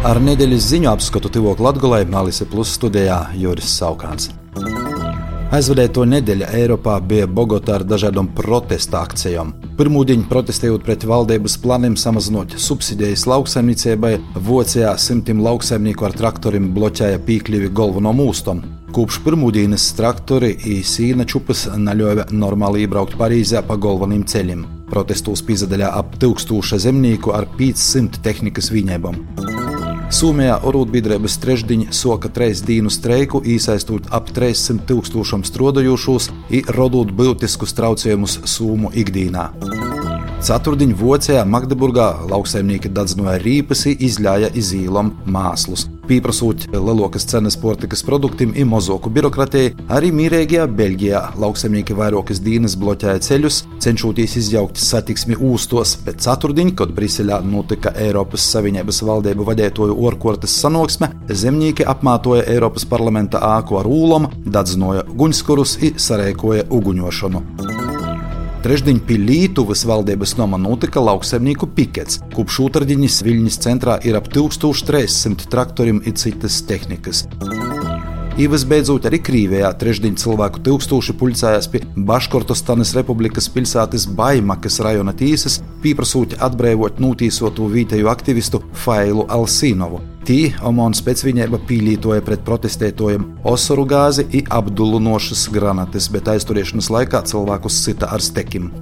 Ar nedēļas ziņu apskatu Tivok Latgulē Malise Plus studijā Juris Saukāns. Aizvadēto nedēļu Eiropā bija Bogotā ar dažādām protesta akcijām. Pirmūdiņu protestējot pret valdības plāniem samazinot subsidijas lauksaimniecībai, Vācijā simtiem lauksaimnieku ar traktoriem bloķēja pīkļuvi galvenom mūstam. Kopš pirmdienas traktori īsīna čupas neļauj normāli iebraukt Parīzē pa galveniem ceļiem. Protestos pīzdaļā ap 1000 zemnieku ar 500 tehnikas viņēbām. Somijā arotbiedrības trešdiņa soka treis dienu streiku, iesaistot ap 300 tūkstošiem strādājošos, radot būtiskus traucējumus Somu ikdienā. Ceturtdienā Vācijā Magdeburgā lauksaimnieki dadzināja rīpas, izļāja izīlam māslus pieprasot lielākas cenas portikas produktiem un mazāku birokratiju, arī mīrīgajā Beļģijā lauksaimnieki vairākas dienas bloķēja ceļus, cenšoties izjaukt satiksmi ūstos, bet ceturtdien, kad Briselē notika Eiropas Savienības valdību vadītāju orkortes sanāksme, zemnieki apmātoja Eiropas parlamenta āku ar ūlam, dadzinoja guņskurus un sarēkoja uguņošanu. Trešdien pie Lietuvas valdības nama notika lauksaimnieku pikets. Kopš otrdienas Viļņas centrā ir ap 1300 traktoriem un citas tehnikas. Īvas beidzot arī Krīvijā trešdien cilvēku tūkstoši pulcējās pie Baškortostanas Republikas pilsētas Baimakas rajona tiesas, pieprasot atbrīvot notīsotu vietēju aktivistu Failu Alsīnovu. Tī Omons pēc viņiem pīlītoja pret protestētojiem osoru gāzi un apdulinošas granatas, bet aizturēšanas laikā cilvēkus sita ar stekiem.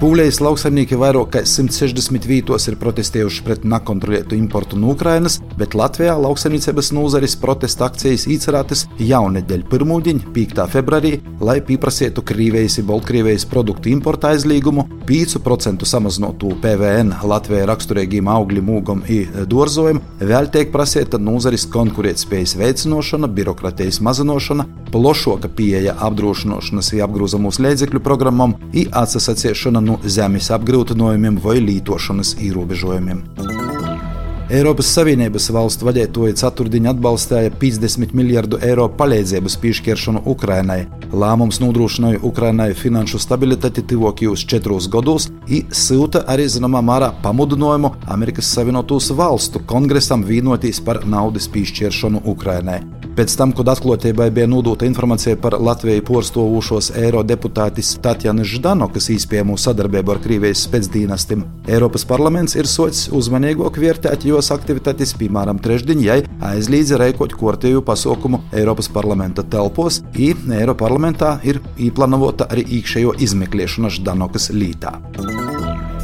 Pūlējas lauksaimnieki vairāk kā 160 vītos ir protestējuši pret nekontrolētu importu no Ukrainas, bet Latvijā lauksaimniecības nozares protesta akcijas īcerētas jaunedēļ pirmūdiņ, 5. februārī, lai pieprasītu Krievijas un Baltkrievijas produktu importa aizliegumu, 5% samazinotu PVN Latvijai raksturīgiem augļiem, mūgam un dārzojumam, vēl tiek prasīta nozares konkurētspējas veicināšana, birokratijas mazināšana, plašāka pieeja apdrošināšanas un apgrozamos līdzekļu programmam un atsasāciešana no zemes apgrūtinājumiem vai lītošanas ierobežojumiem. Eiropas Savienības valstu vadītāji ceturtdien atbalstīja 50 miljardu eiro palīdzības piešķiršanu Ukrainai. Lēmums nodrošināja Ukrainai finanšu stabilitāti tuvākajos četros gados, un silta arī zināmā mērā pamudinājumu Amerikas Savienotos valstu kongresam vienoties par naudas piešķiršanu Ukrainai. Pēc tam, kad atklātībai bija nodota informācija par Latviju porstovušos eiro deputātis Tatjana Ždano, kas īspējamo sadarbību ar Krievijas spēcdīnastiem, Eiropas parlaments ir sots uzmanīgāk vērtēt jos aktivitātes, piemēram, trešdienai aizliedza reikot kortēju pasaukumu Eiropas parlamenta telpos, un Eiroparlamentā ir īplānota arī iekšējo izmeklēšana Ždanokas lītā.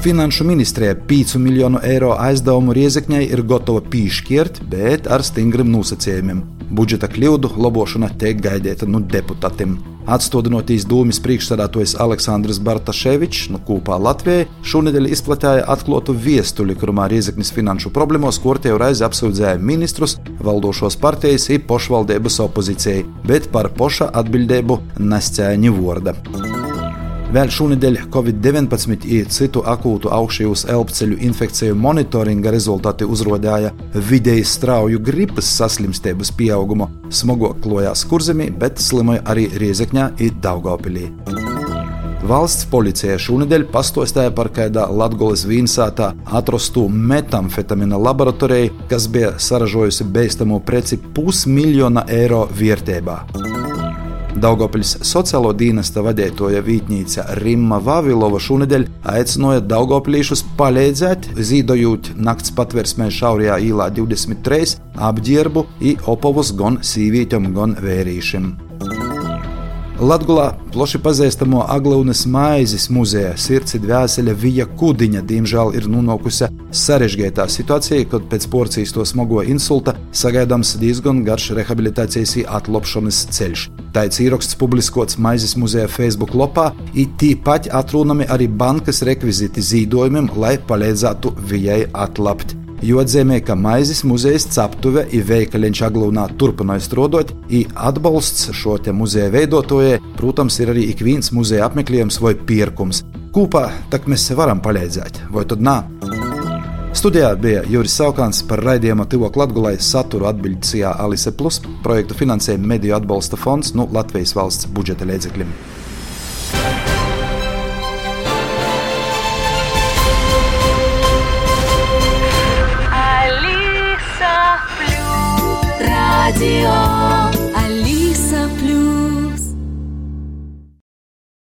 Finanšu ministrija 5 miljonu eiro aizdevumu Riezekņai ir gatava piešķirt, bet ar stingriem nosacījumiem. Budžeta kļūdu labošana tiek gaidīta no deputātiem. Atstādinotīs dūmis priekšsēdētājs Aleksandrs Bartaševičs no Kūpā Latvijai šonadēļ izplatīja atklātu vēstuli, kurā Riezeknis finanšu problēmos kortēju reizi apsūdzēja ministrus, valdošos partijas un pošvaldības opozīcijai, bet par poša atbildību nescēja ņivorda. Vēl šonadēļ Covid-19 un citu akūtu augšējos elpceļu infekciju monitoringa rezultāti uzrādīja vidēji strauju gripas saslimstības pieaugumu. Smogok klojās kurzemī, bet slimoja arī Riezekņā un Daugopilī. Valsts policija šonadēļ pastostāja par kādā Latvijas vīnsātā atrastu metamfetamīna laboratoriju, kas bija saražojusi beigstamo preci pusmiljona eiro vērtībā. Daugopils sociālo dienesta vadītāja Vītnīca Rimma Vavilova šonadēļ aicināja Daugopilīšus palīdzēt, zīdojot nakts patversmē šaurajā īlā 23 apģērbu i opovus gan sīvītam, gan vērīšiem. Latvijā plaši pazīstamo Aglaunas maizes muzeja sirds dvēsele Vija Kudiņa diemžēl ir nonākusi sarežģītā situācijā, kad pēc porcijas to smago insulta sagaidāms diezgan garš rehabilitācijas atlopšanas ceļš. Tāds ieraksts publiskots maizes muzeja Facebook lapā, it tīpaši atrunami arī bankas rekvizīti zīdojumiem, lai palīdzētu Vijai atlapt. Jo atzīmē, ka maizes muzeja ceptuve ir veikaliņš Aglūnā turpināja strādāt, un atbalsts šo muzeja veidotājai, protams, ir arī ik viens muzeja apmeklējums vai pirkums. Kopā tak mēs varam palīdzēt, vai tad nā? Studijā bija Juris Saukāns par raidījuma Tivok Latgulai saturu atbildīcijā Alise Plus projektu finansējuma mediju atbalsta fonds no Latvijas valsts budžeta līdzekļiem. Radio